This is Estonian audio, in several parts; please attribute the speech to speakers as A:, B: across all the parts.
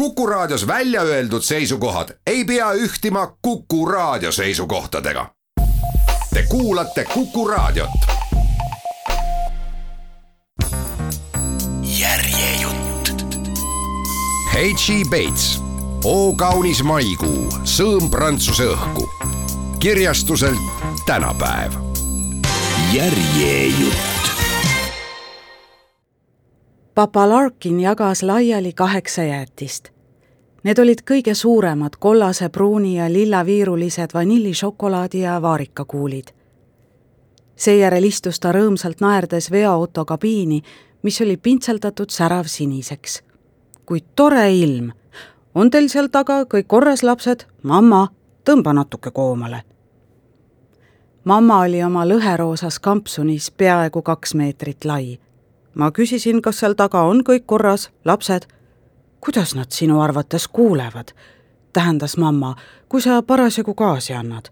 A: Kuku Raadios välja öeldud seisukohad ei pea ühtima Kuku Raadio seisukohtadega. Te kuulate Kuku Raadiot. järjejutt. H.E. Bates, O kaunis maikuu, sõõm prantsuse õhku. kirjastuselt tänapäev. järjejutt
B: papa Larkin jagas laiali kaheksa jäätist. Need olid kõige suuremad kollase, pruuni ja lillaviirulised vanillišokolaadi ja vaarikakuulid. seejärel istus ta rõõmsalt naerdes veoauto kabiini, mis oli pintseldatud säravsiniseks. kui tore ilm! on teil seal taga kõik korras, lapsed? mamma, tõmba natuke koomale. mamma oli oma lõheroosas kampsunis peaaegu kaks meetrit lai ma küsisin, kas seal taga on kõik korras, lapsed. kuidas nad sinu arvates kuulevad? tähendas mamma, kui sa parasjagu gaasi annad.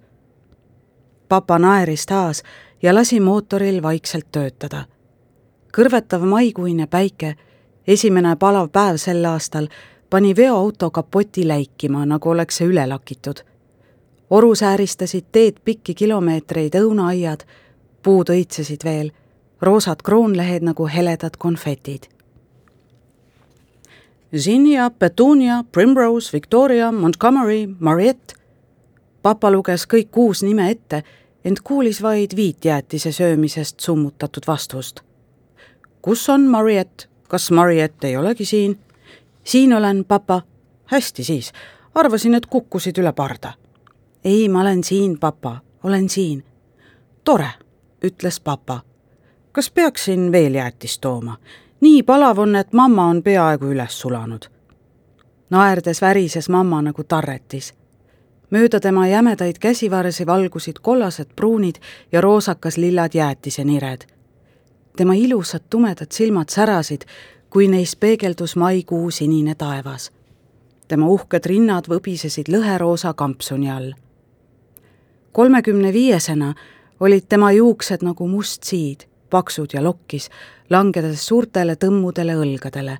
B: papa naeris taas ja lasi mootoril vaikselt töötada. kõrvetav maikuine päike, esimene palav päev sel aastal, pani veoauto kapoti läikima, nagu oleks see üle lakitud. oru sääristasid teed pikki kilomeetreid õunaaiad, puud õitsesid veel roosad kroonlehed nagu heledad konfetid. Zinnia, Petunia, Primrose, Victoria, Montgomery, Mariette. papa luges kõik kuus nime ette, ent kuulis vaid viit jäätise söömisest summutatud vastust. kus on Mariette, kas Mariette ei olegi siin? siin olen, papa. hästi siis, arvasin, et kukkusid üle parda. ei, ma olen siin, papa, olen siin. tore, ütles papa kas peaksin veel jäätist tooma? nii palav on, et mamma on peaaegu üles sulanud. naerdes värises mamma nagu tarretis. mööda tema jämedaid käsivarsi valgusid kollased pruunid ja roosakas lillad jäätisenired. tema ilusad tumedad silmad särasid, kui neis peegeldus maikuu sinine taevas. tema uhked rinnad võbisesid lõheroosa kampsuni all. kolmekümne viiesena olid tema juuksed nagu must siid paksud ja lokkis, langedes suurtele tõmmudele õlgadele.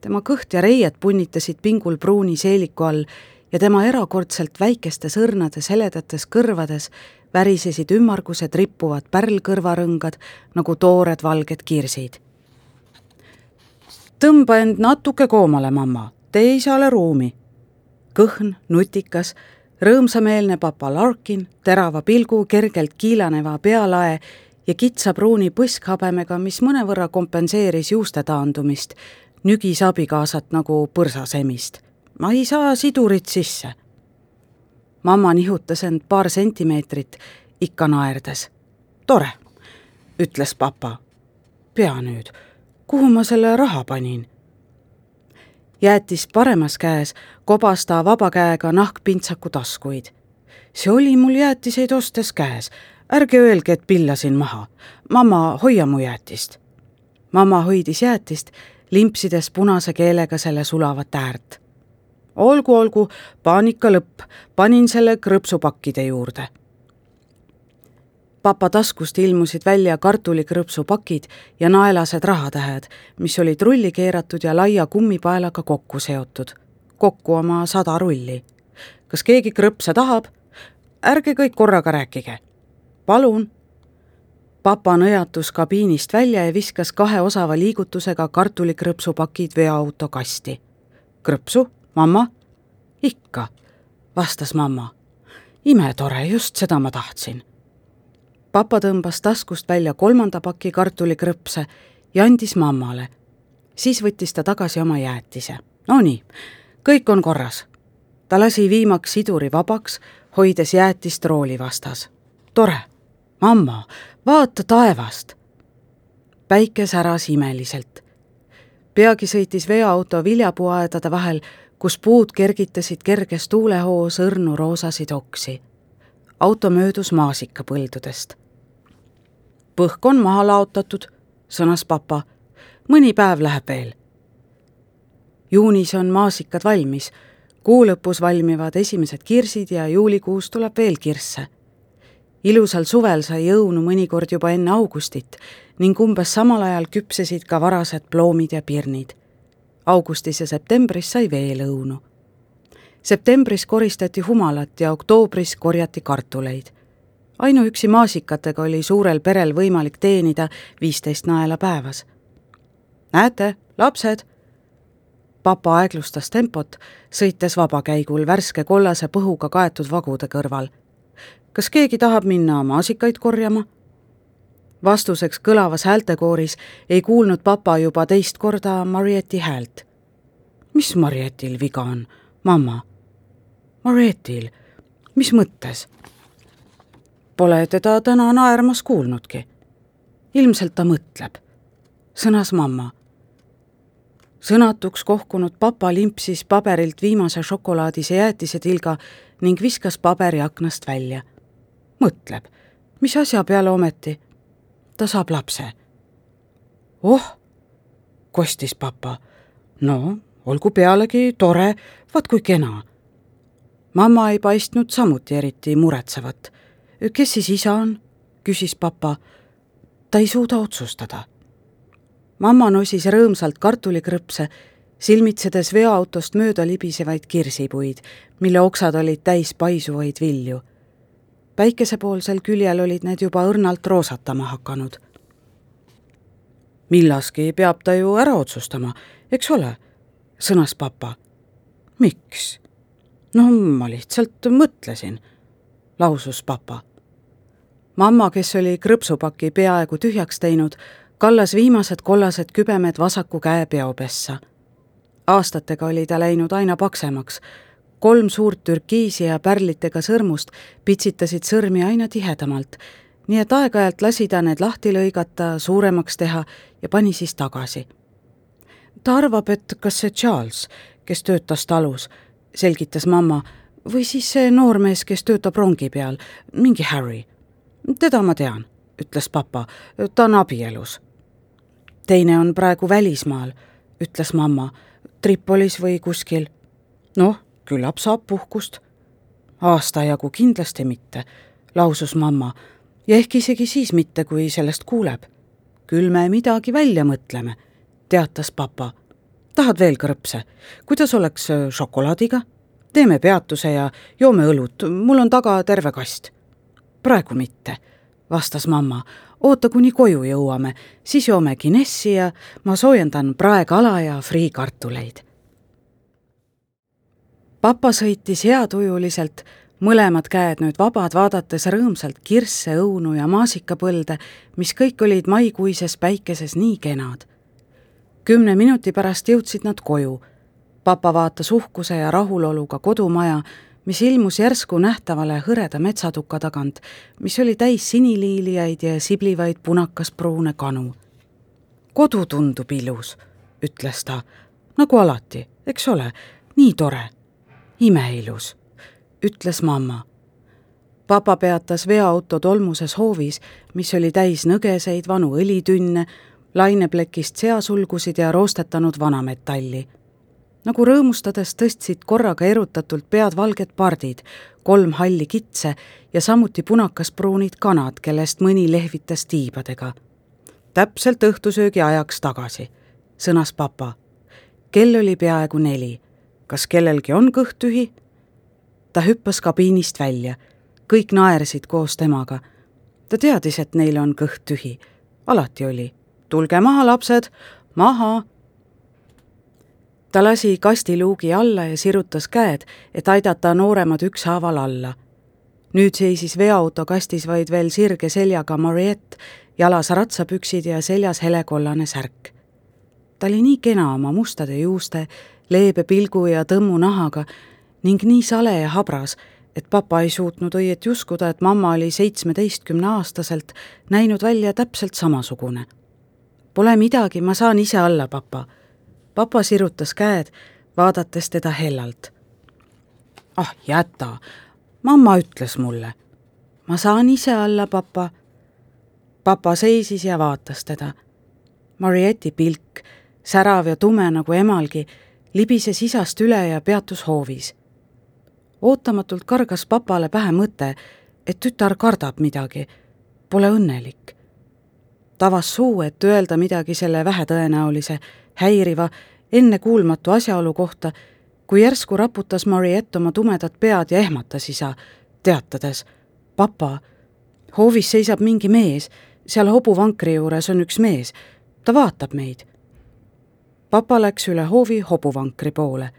B: tema kõht ja reied punnitasid pingul pruuni seeliku all ja tema erakordselt väikestes õrnades heledates kõrvades värisesid ümmargused rippuvad pärlkõrvarõngad nagu toored valged kirsid. tõmba end natuke koomale, mamma, tee isale ruumi. kõhn, nutikas, rõõmsameelne papa Larkin, terava pilgu, kergelt kiilaneva pealae ja kitsa pruuni põskhabemega, mis mõnevõrra kompenseeris juuste taandumist, nügis abikaasat nagu põrsasemist. ma ei saa sidurit sisse. mamma nihutas end paar sentimeetrit, ikka naerdes. tore, ütles papa. pea nüüd, kuhu ma selle raha panin? jäetis paremas käes, kobas ta vaba käega nahkpintsaku taskuid. see oli mul jäätiseid ostes käes ärge öelge, et pillasin maha. mamma, hoia mu jäätist. mamma hoidis jäätist, limpsides punase keelega selle sulavat äärt. olgu, olgu, paanika lõpp, panin selle krõpsupakkide juurde. papa taskust ilmusid välja kartulikrõpsupakid ja naelased rahatähed, mis olid rulli keeratud ja laia kummipaelaga kokku seotud. kokku oma sada rulli. kas keegi krõpse tahab? ärge kõik korraga rääkige palun. papa nõjatus kabiinist välja ja viskas kahe osava liigutusega kartulikrõpsupakid veoauto kasti. krõpsu, mamma? ikka, vastas mamma. imetore, just seda ma tahtsin. papa tõmbas taskust välja kolmanda paki kartulikrõpse ja andis mammale. siis võttis ta tagasi oma jäätise. Nonii, kõik on korras. ta lasi viimaks siduri vabaks, hoides jäätist rooli vastas. tore mamma, vaata taevast. päike säras imeliselt. peagi sõitis veoauto viljapuuaedade vahel, kus puud kergitasid kerges tuulehoos õrnu roosasid oksi. auto möödus maasikapõldudest. põhk on maha laotatud, sõnas papa. mõni päev läheb veel. juunis on maasikad valmis, kuu lõpus valmivad esimesed kirsid ja juulikuus tuleb veel kirsse ilusal suvel sai õunu mõnikord juba enne augustit ning umbes samal ajal küpsesid ka varased ploomid ja pirnid. augustis ja septembris sai veelõunu. septembris koristati humalat ja oktoobris korjati kartuleid. ainuüksi maasikatega oli suurel perel võimalik teenida viisteist naela päevas. näete, lapsed papa aeglustas tempot, sõites vabakäigul värske kollase põhuga kaetud vagude kõrval. Kas keegi tahab minna maasikaid korjama? vastuseks kõlavas häältekooris ei kuulnud papa juba teist korda Marieti häält. mis Marietil viga on, mamma? Marietil, mis mõttes? Pole teda täna naermas kuulnudki. ilmselt ta mõtleb, sõnas mamma sõnatuks kohkunud papa limpsis paberilt viimase šokolaadise jäätisetilga ning viskas paberi aknast välja. Mõtleb, mis asja peale ometi? ta saab lapse. oh, kostis papa. no olgu pealegi tore, vaat kui kena. mamma ei paistnud samuti eriti muretsevat. kes siis isa on? küsis papa. ta ei suuda otsustada mamma nosis rõõmsalt kartulikrõpse, silmitsedes veoautost mööda libisevaid kirsipuid, mille oksad olid täis paisuvaid vilju. Päikesepoolsel küljel olid need juba õrnalt roosatama hakanud. millaski peab ta ju ära otsustama, eks ole, sõnas papa. miks? no ma lihtsalt mõtlesin, lausus papa mamma, kes oli krõpsupaki peaaegu tühjaks teinud, kallas viimased kollased kübemed vasaku käe peopessa. aastatega oli ta läinud aina paksemaks. Kolm suurt türkiisi ja pärlitega sõrmust pitsitasid sõrmi aina tihedamalt, nii et aeg-ajalt lasi ta need lahti lõigata, suuremaks teha ja pani siis tagasi. ta arvab, et kas see Charles, kes töötas talus, selgitas mamma, või siis see noormees, kes töötab rongi peal, mingi Harry. teda ma tean, ütles papa, ta on abielus teine on praegu välismaal, ütles mamma, Tripolis või kuskil. noh, küllap saab puhkust. aasta jagu kindlasti mitte, lausus mamma ja ehk isegi siis mitte, kui sellest kuuleb. küll me midagi välja mõtleme, teatas papa. tahad veel krõpse? kuidas oleks äh, šokolaadiga? teeme peatuse ja joome õlut, mul on taga terve kast. praegu mitte, vastas mamma, oota, kuni koju jõuame, siis joome Guinessi ja ma soojendan praekala ja friikartuleid. Papa sõitis heatujuliselt, mõlemad käed nüüd vabad, vaadates rõõmsalt kirsse, õunu ja maasikapõlde, mis kõik olid maikuises päikeses nii kenad. kümne minuti pärast jõudsid nad koju. papa vaatas uhkuse ja rahuloluga kodumaja, mis ilmus järsku nähtavale hõreda metsatuka tagant, mis oli täis siniliilijaid ja siblivaid punakaspruune kanu. kodu tundub ilus, ütles ta, nagu alati, eks ole, nii tore, imeilus, ütles mamma. papa peatas veoauto tolmuses hoovis, mis oli täis nõgeseid vanu õlitünne, laineplekist seasulgusid ja roostetanud vanametalli nagu rõõmustades tõstsid korraga erutatult pead valged pardid, kolm halli kitse ja samuti punakaspruunid kanad, kellest mõni lehvitas tiibadega. täpselt õhtusöögi ajaks tagasi, sõnas papa. kell oli peaaegu neli. Kas kellelgi on kõht tühi? ta hüppas kabiinist välja. kõik naersid koos temaga. ta teadis, et neil on kõht tühi. alati oli. tulge maha, lapsed, maha ta lasi kastiluugi alla ja sirutas käed, et aidata nooremad ükshaaval alla. nüüd seisis veoauto kastis vaid veel sirge seljaga Mariette, jalas ratsapüksid ja seljas helekollane särk. ta oli nii kena oma mustade juuste, leebe pilgu ja tõmmu nahaga ning nii sale ja habras, et papa ei suutnud õieti uskuda, et mamma oli seitsmeteistkümneaastaselt näinud välja täpselt samasugune. Pole midagi, ma saan ise alla, papa papa sirutas käed, vaadates teda hellalt. ah, jäta, mamma ütles mulle. ma saan ise alla, papa. papa seisis ja vaatas teda. Marieti pilk, särav ja tume nagu emalgi, libises isast üle ja peatus hoovis. ootamatult kargas papale pähe mõte, et tütar kardab midagi, pole õnnelik. ta avas suu, et öelda midagi selle vähetõenäolise häiriva ennekuulmatu asjaolu kohta, kui järsku raputas Mariette oma tumedat pead ja ehmatas isa, teatades. papa, hoovis seisab mingi mees, seal hobuvankri juures on üks mees, ta vaatab meid. Papa läks üle hoovi hobuvankri poole.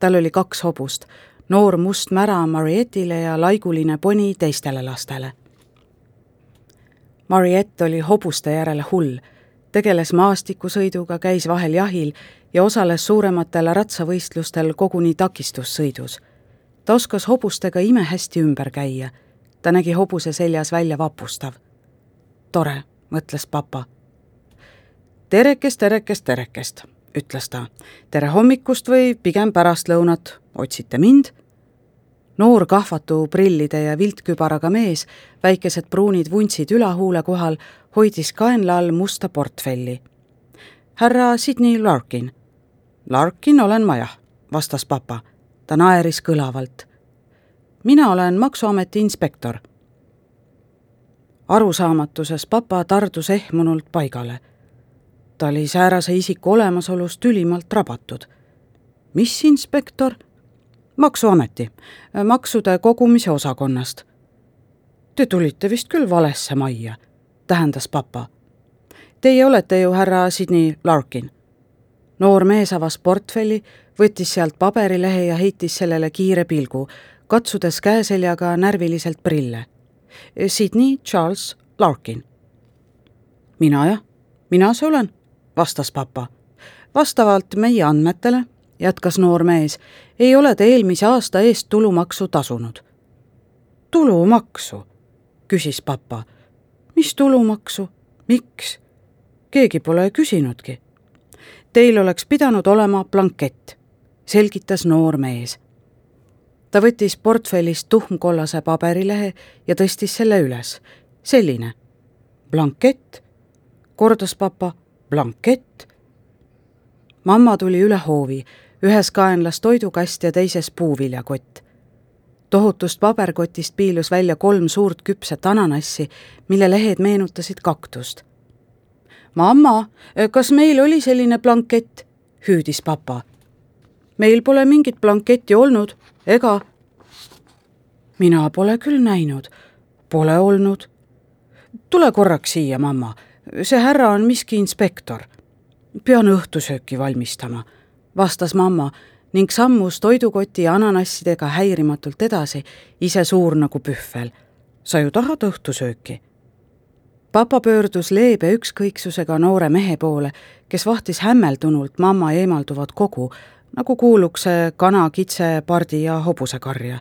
B: tal oli kaks hobust, noor must mära Marietile ja laiguline poni teistele lastele. Mariette oli hobuste järele hull tegeles maastikusõiduga, käis vahel jahil ja osales suurematel ratsavõistlustel koguni takistussõidus. ta oskas hobustega imehästi ümber käia. ta nägi hobuse seljas välja vapustav. tore, mõtles papa. terekest, terekest, terekest, ütles ta. tere hommikust või pigem pärastlõunat, otsite mind? noor kahvatu prillide ja viltkübaraga mees, väikesed pruunid vuntsid ülahuule kohal, hoidis kaenla all musta portfelli. härra Sydney Larkin. Larkin olen ma jah, vastas papa. ta naeris kõlavalt. mina olen Maksuameti inspektor. arusaamatuses papa tardus ehmunult paigale. Ta oli säärase isiku olemasolust ülimalt rabatud. mis inspektor? maksuameti, maksude kogumise osakonnast. Te tulite vist küll valesse majja tähendas papa. Teie olete ju härra Sydney Larkin. noor mees avas portfelli, võttis sealt paberilehe ja heitis sellele kiire pilgu, katsudes käeseljaga närviliselt prille. Sydney Charles Larkin. mina jah, mina see olen, vastas papa. vastavalt meie andmetele, jätkas noor mees, ei ole te eelmise aasta eest tulumaksu tasunud. tulumaksu, küsis papa mis tulumaksu, miks? keegi pole küsinudki. Teil oleks pidanud olema blankett, selgitas noor mees. ta võttis portfellist tuhmkollase paberilehe ja tõstis selle üles. selline. blankett, kordas papa, blankett. mamma tuli üle hoovi, ühes kaenlas toidukast ja teises puuviljakott tohutust paberkotist piilus välja kolm suurt küpset ananassi, mille lehed meenutasid kaktust. mamma, kas meil oli selline blankett? hüüdis papa. meil pole mingit blanketti olnud, ega? mina pole küll näinud, pole olnud. tule korraks siia, mamma, see härra on miski inspektor. pean õhtusööki valmistama, vastas mamma ning sammus toidukoti ja ananassidega häirimatult edasi, ise suur nagu pühvel. sa ju tahad õhtusööki? papa pöördus leebe ükskõiksusega noore mehe poole, kes vahtis hämmeldunult mamma eemalduvat kogu, nagu kuuluks see kana, kitse, pardi ja hobusekarja.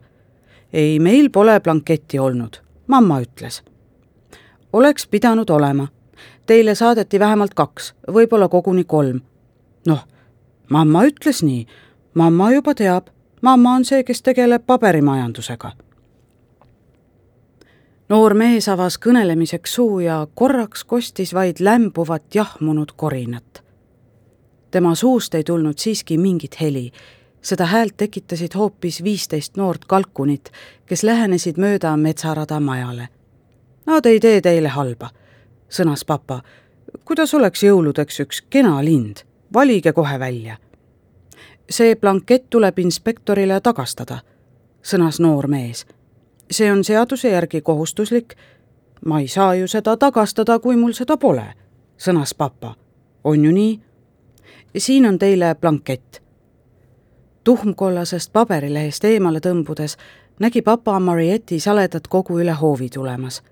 B: ei, meil pole blanketti olnud, mamma ütles. oleks pidanud olema. Teile saadeti vähemalt kaks, võib-olla koguni kolm. noh, mamma ütles nii mamma juba teab, mamma on see, kes tegeleb paberimajandusega. noor mees avas kõnelemiseks suu ja korraks kostis vaid lämbuvat jahmunud korinat. tema suust ei tulnud siiski mingit heli, seda häält tekitasid hoopis viisteist noort kalkunit, kes lähenesid mööda metsarada majale. Nad ei tee teile halba, sõnas papa. kuidas oleks jõuludeks üks kena lind, valige kohe välja see blankett tuleb inspektorile tagastada, sõnas noor mees. see on seaduse järgi kohustuslik. ma ei saa ju seda tagastada, kui mul seda pole, sõnas papa. on ju nii? siin on teile blankett. tuhmkollasest paberilehest eemale tõmbudes nägi papa Marieti saledat kogu üle hoovi tulemas.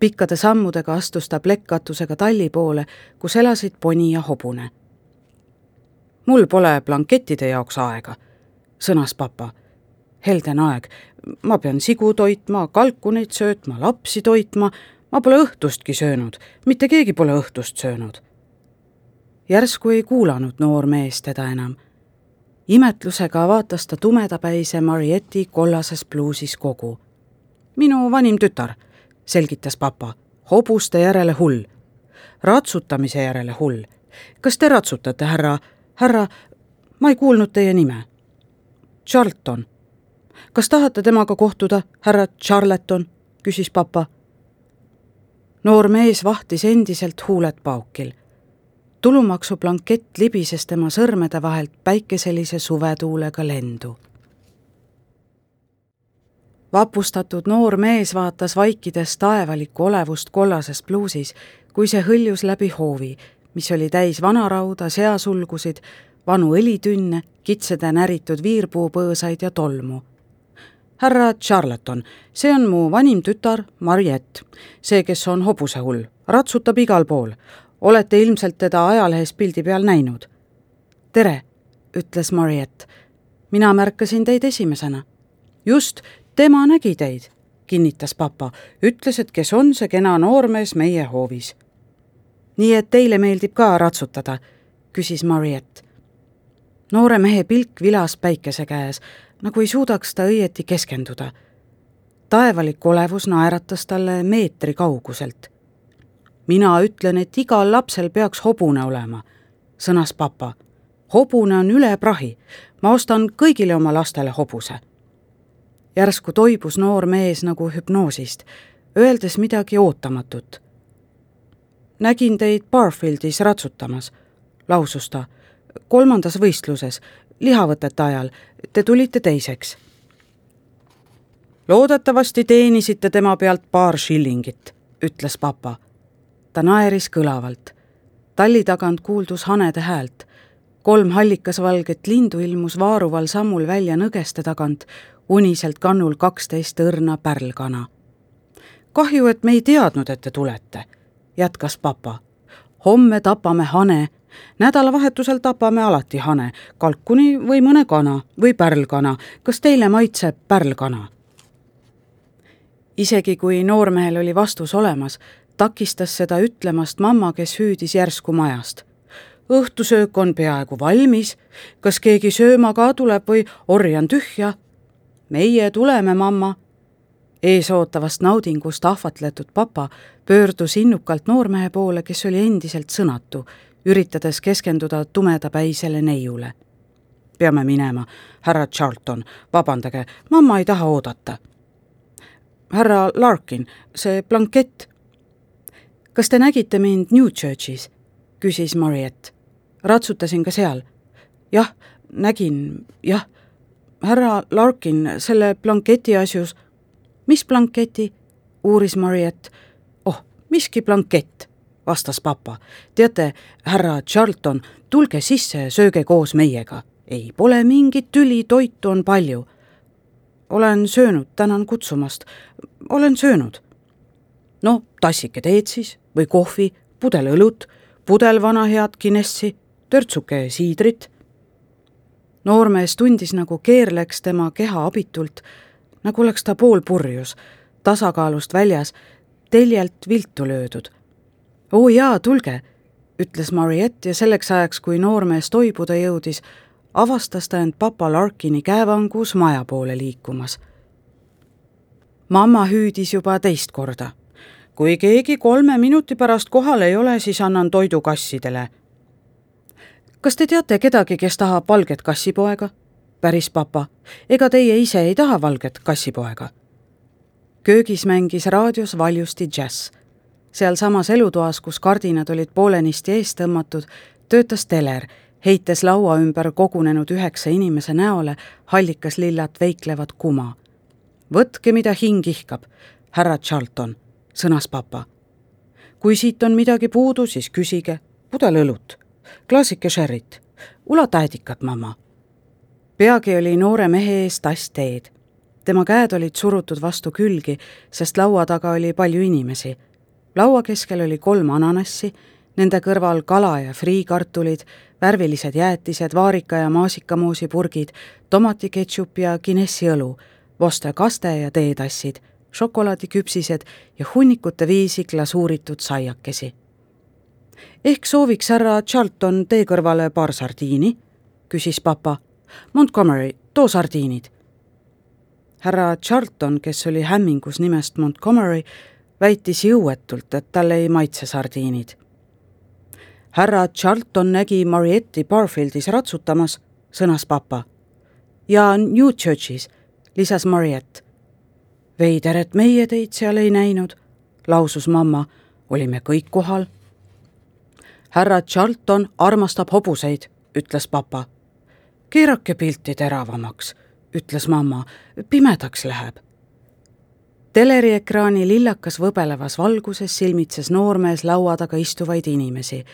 B: Pikkade sammudega astus ta plekkkatusega talli poole, kus elasid poni ja hobune mul pole blankettide jaoks aega, sõnas papa. helde on aeg, ma pean sigu toitma, kalkuneid söötma, lapsi toitma, ma pole õhtustki söönud, mitte keegi pole õhtust söönud. järsku ei kuulanud noor mees teda enam. imetlusega vaatas ta tumedapäise Marieti kollases pluusis kogu. minu vanim tütar, selgitas papa, hobuste järele hull, ratsutamise järele hull. kas te ratsutate, härra härra, ma ei kuulnud teie nime. Charlton. kas tahate temaga kohtuda, härra Charleton? küsis papa. noor mees vahtis endiselt huuled paukil. tulumaksuplankett libises tema sõrmede vahelt päikeselise suvetuulega lendu. Vapustatud noor mees vaatas vaikides taevalikku olevust kollases pluusis, kui see hõljus läbi hoovi, mis oli täis vanarauda, seasulgusid, vanu õlitünne, kitsede näritud viirpuupõõsaid ja tolmu härra Charlaton, see on mu vanim tütar Mariett, see, kes on hobusehull, ratsutab igal pool. olete ilmselt teda ajalehes pildi peal näinud. tere, ütles Mariett. mina märkasin teid esimesena. just, tema nägi teid, kinnitas papa, ütles, et kes on see kena noormees meie hoovis. nii et teile meeldib ka ratsutada, küsis Mariett noore mehe pilk vilas päikese käes, nagu ei suudaks ta õieti keskenduda. taevalik olevus naeratas talle meetri kauguselt. mina ütlen, et igal lapsel peaks hobune olema, sõnas papa. hobune on üle prahi, ma ostan kõigile oma lastele hobuse. Järsku toibus noor mees nagu hüpnoosist, öeldes midagi ootamatut. nägin teid Barfieldis ratsutamas, lausus ta kolmandas võistluses, lihavõtete ajal, te tulite teiseks. loodetavasti teenisite tema pealt paar shillingit, ütles papa. ta naeris kõlavalt. talli tagant kuuldus hanede häält. Kolm hallikasvalget lindu ilmus vaaruval sammul välja nõgeste tagant, uniselt kannul kaksteist õrna pärlkana. kahju, et me ei teadnud, et te tulete, jätkas papa. homme tapame hane nädalavahetusel tapame alati hane, kalkuni või mõne kana või pärlkana. kas teile maitseb pärlkana? isegi kui noormehel oli vastus olemas, takistas seda ütlemast mamma, kes hüüdis järsku majast. Õhtusöök on peaaegu valmis, kas keegi sööma ka tuleb või orjan tühja? meie tuleme, mamma eesootavast naudingust ahvatletud papa pöördus innukalt noormehe poole, kes oli endiselt sõnatu üritades keskenduda tumedapäisele neiule. peame minema, härra Charlton, vabandage, mamma ei taha oodata. härra Larkin, see blankett. kas te nägite mind Newchurchis? küsis Mariett. Ratsutasin ka seal. jah, nägin, jah. härra Larkin, selle blanketi asjus. mis blanketi? uuris Mariett. oh, miski blankett vastas papa. teate, härra Charlton, tulge sisse, sööge koos meiega. ei, pole mingit tüli, toitu on palju. olen söönud, tänan kutsumast. olen söönud. no tassike teed siis või kohvi, pudel õlut, pudel vana head Guinessi, törtsuke siidrit. noormees tundis, nagu keerleks tema keha abitult, nagu oleks ta poolpurjus, tasakaalust väljas, teljelt viltu löödud oo jaa, tulge, ütles Mariette ja selleks ajaks, kui noormees toibuda jõudis, avastas ta end papa Larkini käevangus maja poole liikumas. mamma hüüdis juba teist korda. kui keegi kolme minuti pärast kohal ei ole, siis annan toidu kassidele. Kas te teate kedagi, kes tahab valget kassipoega? päris papa, ega teie ise ei taha valget kassipoega? köögis mängis raadios valjusti džäss sealsamas elutoas, kus kardinad olid poolenisti ees tõmmatud, töötas teler, heites laua ümber kogunenud üheksa inimese näole hallikas lillat veiklevat kuma. võtke, mida hing ihkab, härra Charlton, sõnas papa. kui siit on midagi puudu, siis küsige, pudel õlut, klaasike sherryt, ulata ädikat, mamma. peagi oli noore mehe ees tass teed. tema käed olid surutud vastu külgi, sest laua taga oli palju inimesi laua keskel oli kolm ananassi, nende kõrval kala ja friikartulid, värvilised jäätised, vaarika ja maasikamoosipurgid, tomatiketšup ja Guinessi õlu, voste kaste ja teetassid, šokolaadiküpsised ja hunnikute viisi glasuuritud saiakesi. Ehk sooviks härra Charlton tee kõrvale paar sardiini? küsis papa. Montgomery, too sardiinid. härra Charlton, kes oli hämmingus nimest Montgomery, väitis jõuetult, et talle ei maitse sardiinid. härra Charlton nägi Marietti Barfieldis ratsutamas, sõnas papa. ja Newchurchis, lisas Mariett. veider, et meie teid seal ei näinud, lausus mamma, olime kõik kohal. Härra Charlton armastab hobuseid, ütles papa. keerake pilti teravamaks, ütles mamma, pimedaks läheb. teleriekraani lillakas võbelevas valguses silmitses noormees laua taga istuvaid inimesi,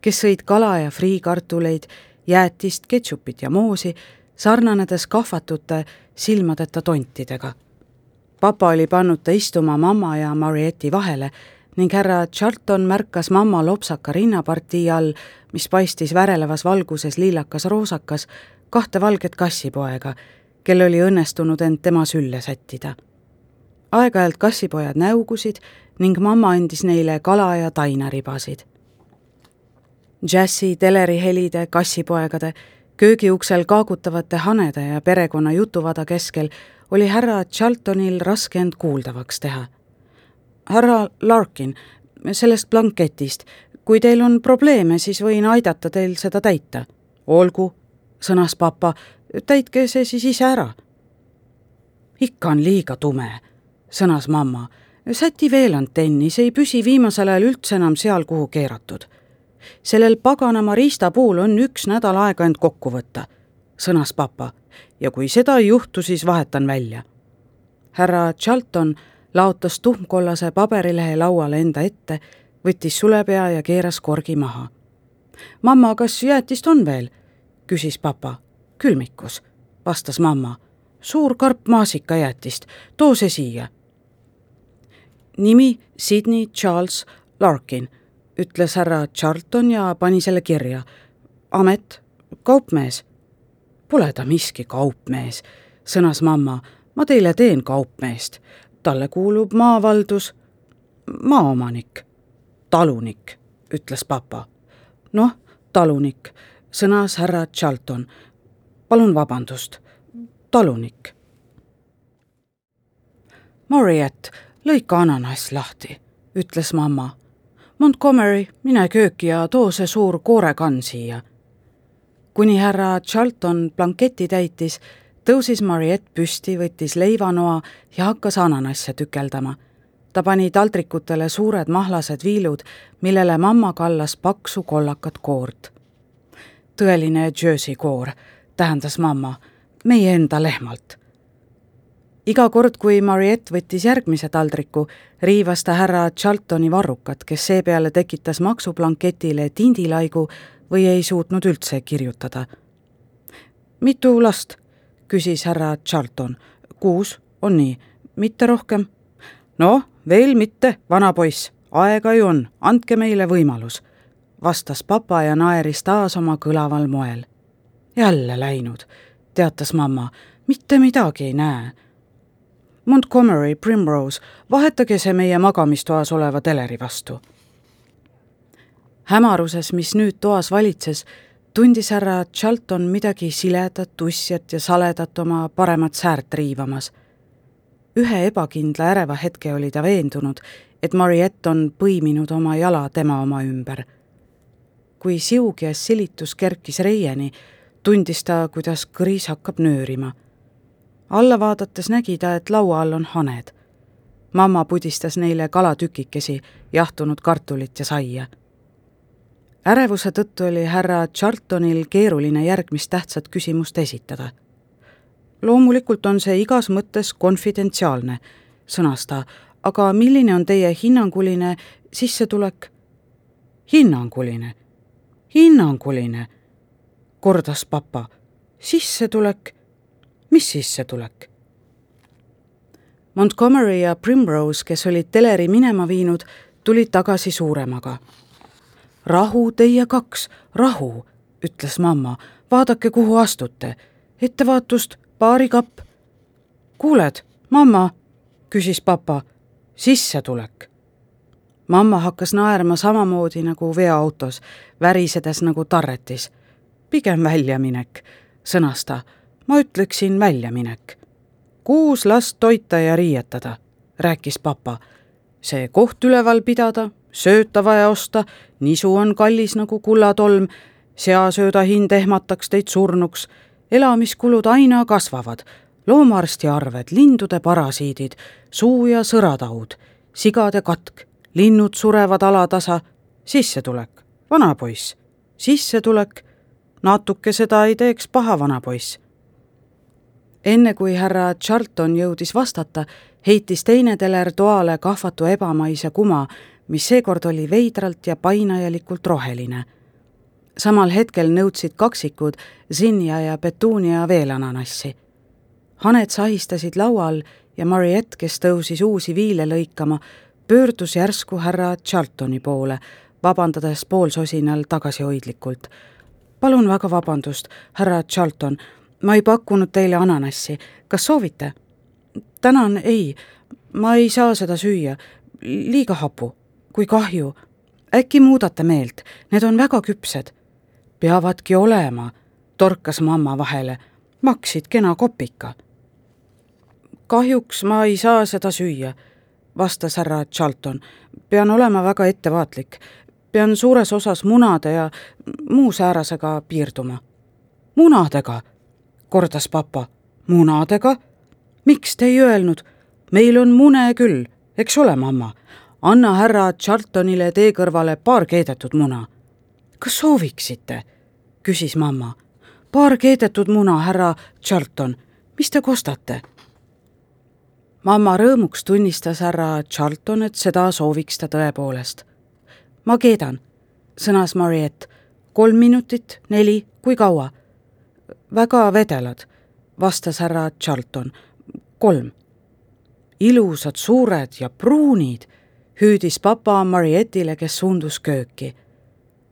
B: kes sõid kala ja friikartuleid, jäätist, ketšupit ja moosi, sarnanedes kahvatute silmadeta tontidega. papa oli pannud ta istuma mamma ja Marieti vahele ning härra Charlton märkas mamma lopsaka rinnapartii all, mis paistis värelevas valguses liilakas roosakas, kahte valget kassipoega, kel oli õnnestunud end tema sülle sättida. aeg-ajalt kassipojad näugusid ning mamma andis neile kala ja tainaribasid. džässi, telerihelide, kassipoegade, köögiuksel kaagutavate hanede ja perekonna jutuvada keskel oli härra Charltonil raske end kuuldavaks teha härra Larkin, sellest blanketist. kui teil on probleeme, siis võin aidata teil seda täita. olgu, sõnas papa, täitke see siis ise ära. ikka on liiga tume, sõnas mamma. säti veel antenni, see ei püsi viimasel ajal üldse enam seal, kuhu keeratud. sellel paganama riistapuul on üks nädal aega end kokku võtta, sõnas papa. ja kui seda ei juhtu, siis vahetan välja. härra Charlton laotas tuhmkollase paberilehe lauale enda ette, võttis sulepea ja keeras korgi maha. mamma, kas jäätist on veel? küsis papa. külmikus, vastas mamma. suur karp maasikajäätist, too see siia. nimi Sydney Charles Larkin, ütles härra Charlton ja pani selle kirja. amet, kaupmees. Pole ta miski kaupmees, sõnas mamma. ma teile teen kaupmeest talle kuulub maavaldus, maaomanik, talunik, ütles papa. noh, talunik, sõnas härra Charlton. palun vabandust, talunik. Mariett, lõika ananass lahti, ütles mamma. Montgomery, mine kööki ja too see suur koorekann siia. kuni härra Charlton blanketi täitis, tõusis Mariette püsti, võttis leivanoa ja hakkas ananasse tükeldama. ta pani taldrikutele suured mahlased viilud, millele mamma kallas paksu kollakat koort. tõeline Jersey koor, tähendas mamma, meie enda lehmalt. iga kord, kui Mariette võttis järgmise taldriku, riivas ta härra Charltoni varrukat, kes seepeale tekitas maksublanketile tindilaigu või ei suutnud üldse kirjutada. mitu last küsis härra Charlton. kuus, on nii, mitte rohkem? noh, veel mitte, vana poiss, aega ju on, andke meile võimalus, vastas papa ja naeris taas oma kõlaval moel. jälle läinud, teatas mamma, mitte midagi ei näe. Montgomery, Primrose, vahetage see meie magamistoas oleva teleri vastu. hämaruses, mis nüüd toas valitses, tundis härra Charlton midagi siledat, tussjat ja saledat oma paremat säärt riivamas. ühe ebakindla äreva hetke oli ta veendunud, et Mariette on põiminud oma jala tema oma ümber. kui siug ja silitus kerkis reieni, tundis ta, kuidas kõris hakkab nöörima. alla vaadates nägi ta, et laua all on haned. mamma pudistas neile kalatükikesi, jahtunud kartulit ja saia ärevuse tõttu oli härra Charltonil keeruline järgmist tähtsat küsimust esitada. loomulikult on see igas mõttes konfidentsiaalne, sõnas ta, aga milline on teie hinnanguline sissetulek? hinnanguline, hinnanguline, kordas papa. sissetulek, mis sissetulek? Montgomery ja Primrose, kes olid teleri minema viinud, tulid tagasi suuremaga rahu teie kaks, rahu, ütles mamma, vaadake, kuhu astute. ettevaatust, baarikapp. kuuled, mamma, küsis papa, sissetulek. mamma hakkas naerma samamoodi nagu veoautos, värisedes nagu tarretis. pigem väljaminek, sõnas ta. ma ütleksin väljaminek. kuus last toita ja riietada, rääkis papa. see koht üleval pidada, sööta vaja osta, nisu on kallis nagu kullatolm, seasööda hind ehmataks teid surnuks, elamiskulud aina kasvavad, loomaarsti arved, lindude parasiidid, suu- ja sõrataud, sigade katk, linnud surevad alatasa, sissetulek, vanapoiss, sissetulek, natuke seda ei teeks paha vanapoiss. enne kui härra Charlton jõudis vastata, heitis teine teler toale kahvatu ebamaise kuma, mis seekord oli veidralt ja painajalikult roheline. samal hetkel nõudsid kaksikud Zinja ja Petunia veel ananassi. haned sahistasid laual ja Mariette, kes tõusis uusi viile lõikama, pöördus järsku härra Charltoni poole, vabandades poolsosinal tagasihoidlikult. palun väga vabandust, härra Charlton, ma ei pakkunud teile ananassi, kas soovite? tänan, ei, ma ei saa seda süüa, liiga hapu, kui kahju. äkki muudate meelt, need on väga küpsed. peavadki olema, torkas mamma vahele, maksid kena kopika. kahjuks ma ei saa seda süüa, vastas härra Charlton. pean olema väga ettevaatlik, pean suures osas munade ja muu säärasega piirduma. munadega, kordas papa. munadega? miks te ei öelnud? meil on mune küll, eks ole, mamma? Anna härra Charltonile tee kõrvale paar keedetud muna. kas sooviksite? küsis mamma. paar keedetud muna, härra Charlton, mis te kostate? mamma rõõmuks tunnistas härra Charlton, et seda sooviks ta tõepoolest. ma keedan, sõnas Mariette. kolm minutit, neli, kui kaua? väga vedelad, vastas härra Charlton kolm. ilusad, suured ja pruunid, hüüdis papa Marietile, kes suundus kööki.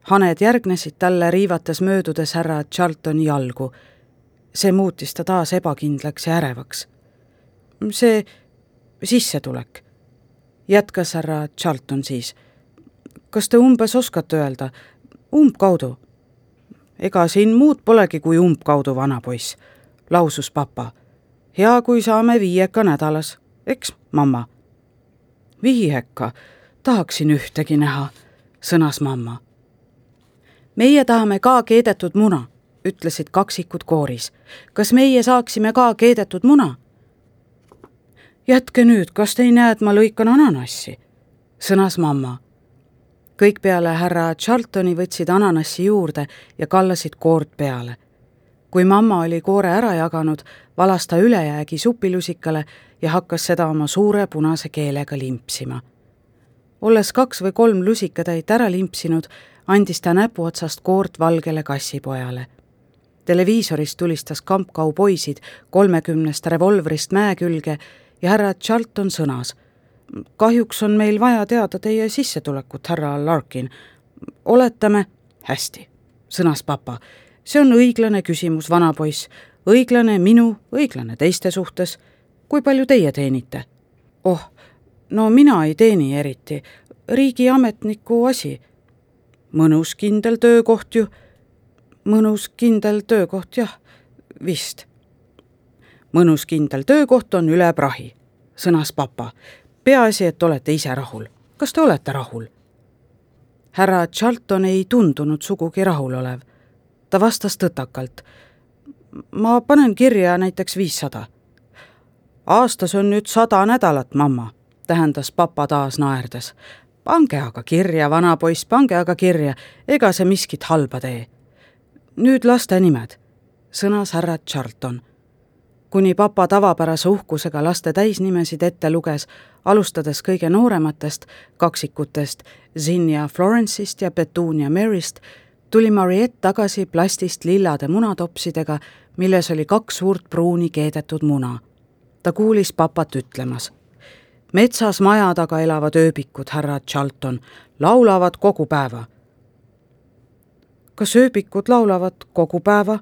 B: haned järgnesid talle, riivates möödudes härra Charltoni jalgu. see muutis ta taas ebakindlaks ja ärevaks. see sissetulek, jätkas härra Charlton siis. kas te umbes oskate öelda, umbkaudu? ega siin muud polegi kui umbkaudu, vanapoiss, lausus papa hea, kui saame viieka nädalas, eks, mamma? Viieka, tahaksin ühtegi näha, sõnas mamma. meie tahame ka keedetud muna, ütlesid kaksikud kooris. kas meie saaksime ka keedetud muna? jätke nüüd, kas te ei näe, et ma lõikan ananassi? sõnas mamma. kõik peale härra Charltoni võtsid ananassi juurde ja kallasid koort peale kui mamma oli koore ära jaganud, valas ta ülejäägi supilusikale ja hakkas seda oma suure punase keelega limpsima. olles kaks või kolm lusikatäit ära limpsinud, andis ta näpuotsast koort valgele kassipojale. televiisorist tulistas kamp kauboisid kolmekümnest revolvrist mäe külge ja härra Charlton sõnas. kahjuks on meil vaja teada teie sissetulekut, härra Larkin. oletame, hästi, sõnas papa see on õiglane küsimus, vanapoiss. õiglane minu, õiglane teiste suhtes. kui palju teie teenite? oh, no mina ei teeni eriti. riigiametniku asi. mõnus kindel töökoht ju. mõnus kindel töökoht, jah, vist. mõnus kindel töökoht on üle prahi, sõnas papa. peaasi, et olete ise rahul. kas te olete rahul? härra Charlton ei tundunud sugugi rahulolev ta vastas tõtakalt. ma panen kirja näiteks viissada. aastas on nüüd sada nädalat, mamma, tähendas papa taas naerdes. pange aga kirja, vanapoiss, pange aga kirja, ega see miskit halba tee. nüüd laste nimed, sõnas härra Charlton kuni papa tavapärase uhkusega laste täisnimesid ette luges, alustades kõige noorematest kaksikutest, Zinja Florence'ist ja Petunia Mary'st, tuli Mariette tagasi plastist lillade munatopsidega, milles oli kaks suurt pruuni keedetud muna. ta kuulis papat ütlemas. metsas maja taga elavad ööbikud, härra Charlton, laulavad kogu päeva. kas ööbikud laulavad kogu päeva?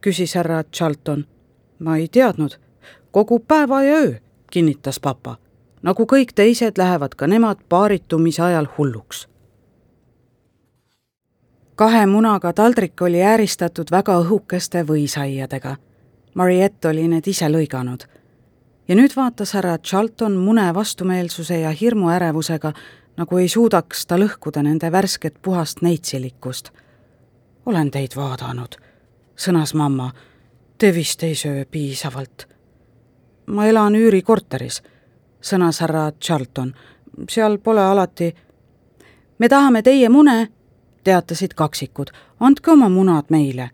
B: küsis härra Charlton. ma ei teadnud. kogu päeva ja öö, kinnitas papa. nagu kõik teised, lähevad ka nemad paaritumise ajal hulluks kahe munaga taldrik oli ääristatud väga õhukeste võisaiadega. Mariette oli need ise lõiganud. ja nüüd vaatas härra Charlton mune vastumeelsuse ja hirmuärevusega, nagu ei suudaks ta lõhkuda nende värsket puhast neitsilikkust. olen teid vaadanud, sõnas mamma. Te vist ei söö piisavalt. ma elan üürikorteris, sõnas härra Charlton. seal pole alati. me tahame teie mune teatasid kaksikud, andke oma munad meile.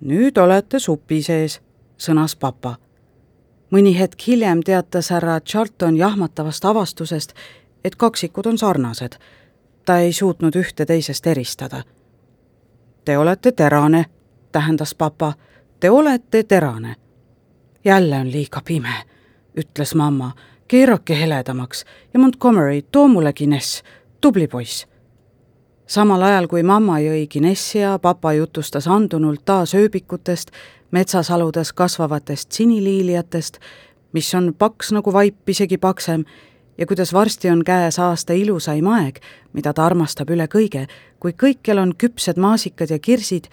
B: nüüd olete supi sees, sõnas papa. mõni hetk hiljem teatas härra Charlton jahmatavast avastusest, et kaksikud on sarnased. ta ei suutnud ühte teisest eristada. Te olete terane, tähendas papa, te olete terane. jälle on liiga pime, ütles mamma, keerake heledamaks ja Montgomery, too mulle Guinness, tubli poiss samal ajal kui mamma jõi Guinessi ja papa jutustas andunult taas ööbikutest, metsasaludes kasvavatest siniliiliatest, mis on paks nagu vaip, isegi paksem, ja kuidas varsti on käes aasta ilusaim aeg, mida ta armastab üle kõige, kui kõikjal on küpsed maasikad ja kirsid,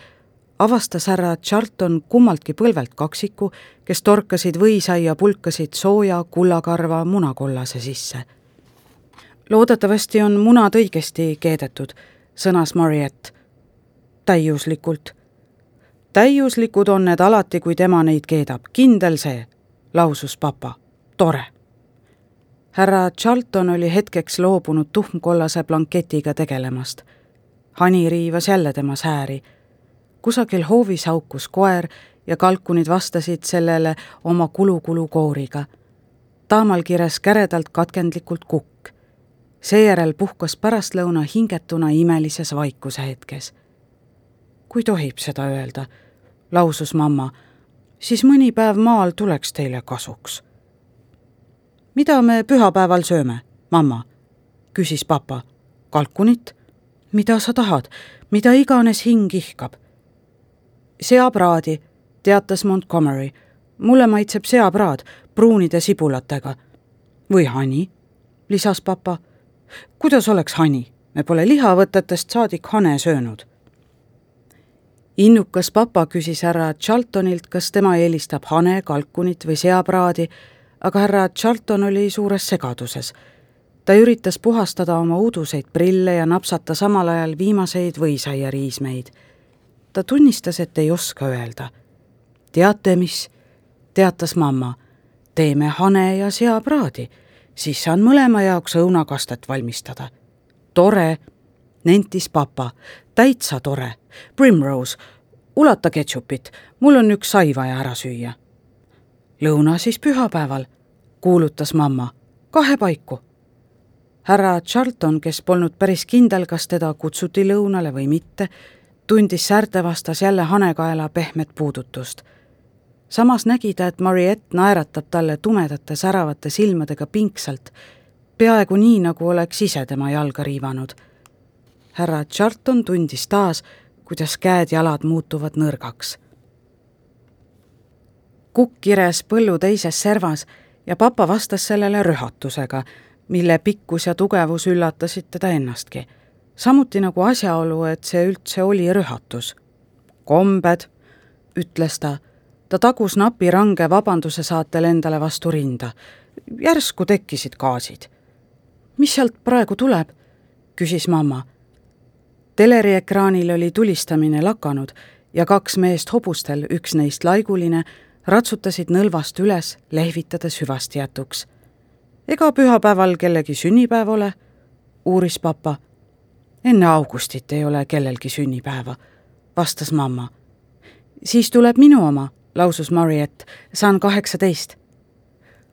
B: avastas härra Charlton kummaltki põlvelt kaksiku, kes torkasid võisaia pulkasid sooja kullakarva munakollase sisse. loodetavasti on munad õigesti keedetud sõnas Mariette. täiuslikult. täiuslikud on need alati, kui tema neid keedab, kindel see, lausus papa. tore. härra Charlton oli hetkeks loobunud tuhmkollase blanketiga tegelemast. hani riivas jälle tema sääri. kusagil hoovis haukus koer ja kalkunid vastasid sellele oma kulu-kulu kooriga. taamal kires käredalt katkendlikult kukk seejärel puhkas pärastlõuna hingetuna imelises vaikuse hetkes. kui tohib seda öelda, lausus mamma, siis mõni päev maal tuleks teile kasuks. mida me pühapäeval sööme, mamma? küsis papa. kalkunit? mida sa tahad, mida iganes hing ihkab. seapraadi, teatas Montgomery. mulle maitseb seapraad pruunide sibulatega. või hani, lisas papa kuidas oleks hani? me pole lihavõtetest saadik hane söönud. innukas papa küsis härra Charltonilt, kas tema eelistab hane, kalkunit või seapraadi, aga härra Charlton oli suures segaduses. ta üritas puhastada oma uduseid prille ja napsata samal ajal viimaseid võisaiariismeid. ta tunnistas, et ei oska öelda. teate mis? teatas mamma. teeme hane ja seapraadi siis saan mõlema jaoks õunakastet valmistada. tore, nentis papa, täitsa tore. Primrose, ulata ketšupit, mul on üks sai vaja ära süüa. lõuna siis pühapäeval, kuulutas mamma, kahe paiku. härra Charlton, kes polnud päris kindel, kas teda kutsuti lõunale või mitte, tundis säärte vastas jälle hanekaela pehmet puudutust samas nägi ta, et Mariette naeratab talle tumedate säravate silmadega pingsalt, peaaegu nii, nagu oleks ise tema jalga riivanud. härra Charlton tundis taas, kuidas käed-jalad muutuvad nõrgaks. kukk kires põllu teises servas ja papa vastas sellele rühatusega, mille pikkus ja tugevus üllatasid teda ennastki. samuti nagu asjaolu, et see üldse oli rühatus. kombed, ütles ta ta tagus napi range vabanduse saatel endale vastu rinda. järsku tekkisid gaasid. mis sealt praegu tuleb? küsis mamma. teleri ekraanil oli tulistamine lakanud ja kaks meest hobustel, üks neist laiguline, ratsutasid nõlvast üles, lehvitades hüvasti jätuks. ega pühapäeval kellegi sünnipäev ole? uuris papa. enne augustit ei ole kellelgi sünnipäeva, vastas mamma. siis tuleb minu oma lausus Mariette, saan kaheksateist.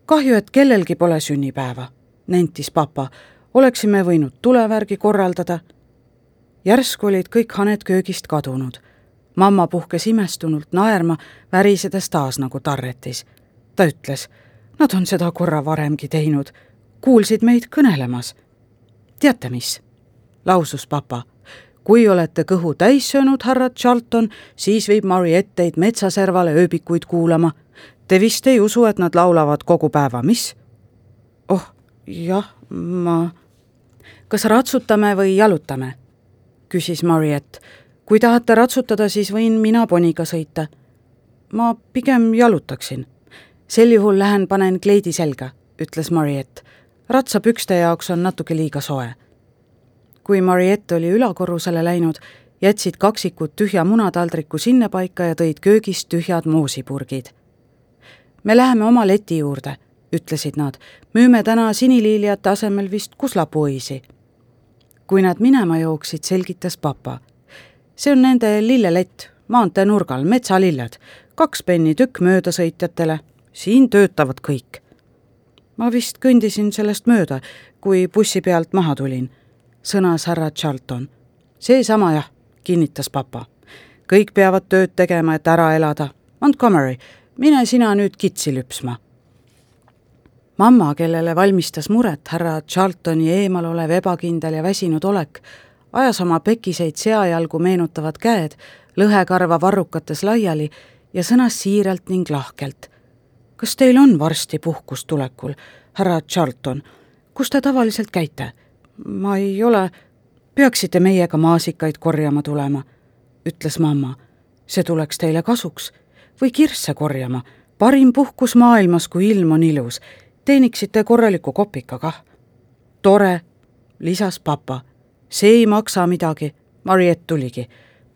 B: kahju, et kellelgi pole sünnipäeva, nentis papa. oleksime võinud tulevärgi korraldada. järsku olid kõik haned köögist kadunud. mamma puhkes imestunult naerma, värisedes taas nagu tarretis. ta ütles, nad on seda korra varemgi teinud, kuulsid meid kõnelemas. teate mis? lausus papa kui olete kõhu täis söönud, härra Charlton, siis viib Mariette teid metsaservale ööbikuid kuulama. Te vist ei usu, et nad laulavad kogu päeva, mis? oh, jah, ma. kas ratsutame või jalutame? küsis Mariette. kui tahate ratsutada, siis võin mina poniga sõita. ma pigem jalutaksin. sel juhul lähen panen kleidi selga, ütles Mariette. ratsapükste jaoks on natuke liiga soe kui Mariette oli ülakorrusele läinud, jätsid kaksikud tühja munataldriku sinnapaika ja tõid köögist tühjad moosipurgid. me läheme oma leti juurde, ütlesid nad, müüme täna siniliiliate asemel vist kuslapuõisi. kui nad minema jooksid, selgitas papa. see on nende lillelett, maantee nurgal, metsalilled, kaks penni tükk möödasõitjatele, siin töötavad kõik. ma vist kõndisin sellest mööda, kui bussi pealt maha tulin, sõnas härra Charlton. seesama jah, kinnitas papa. kõik peavad tööd tegema, et ära elada. Montgomery, mine sina nüüd kitsi lüpsma mamma, kellele valmistas muret härra Charltoni eemal olev ebakindel ja väsinud olek, ajas oma pekiseid seajalgu meenutavad käed lõhekarva varrukates laiali ja sõnas siiralt ning lahkelt. kas teil on varsti puhkus tulekul, härra Charlton, kus te tavaliselt käite? Ma ei ole, peaksite meiega maasikaid korjama tulema, ütles mamma. see tuleks teile kasuks või kirsse korjama, parim puhkus maailmas, kui ilm on ilus teeniksite korraliku kopika kah. tore, lisas papa. see ei maksa midagi, Mariett tuligi.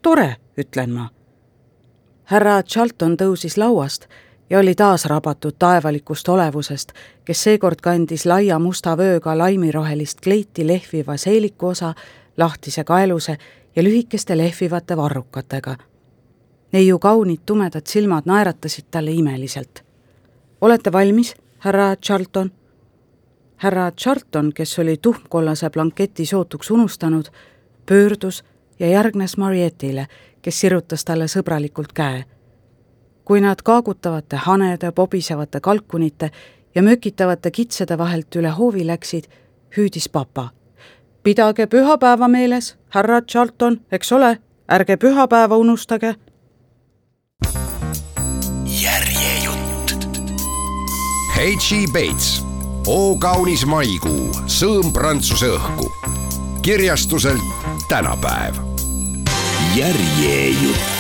B: tore, ütlen ma. härra Charlton tõusis lauast ja oli taas rabatud taevalikust olevusest, kes seekord kandis laia musta vööga laimirohelist kleiti lehviva seeliku osa, lahtise kaeluse ja lühikeste lehvivate varrukatega. neiu kaunid tumedad silmad naeratasid talle imeliselt. olete valmis? härra Charlton. härra Charlton, kes oli tuhmkollase blanketi sootuks unustanud, pöördus ja järgnes Marietile, kes sirutas talle sõbralikult käe. Kui nad kaagutavate hanede, pobisevate kalkunite ja mökitavate kitsede vahelt üle hoovi läksid, hüüdis papa. pidage pühapäeva meeles, härra Charlton, eks ole, ärge pühapäeva unustage
A: H.E. Bates, O kaunis maikuu, sõõm prantsuse õhku. kirjastuselt tänapäev. järjejutt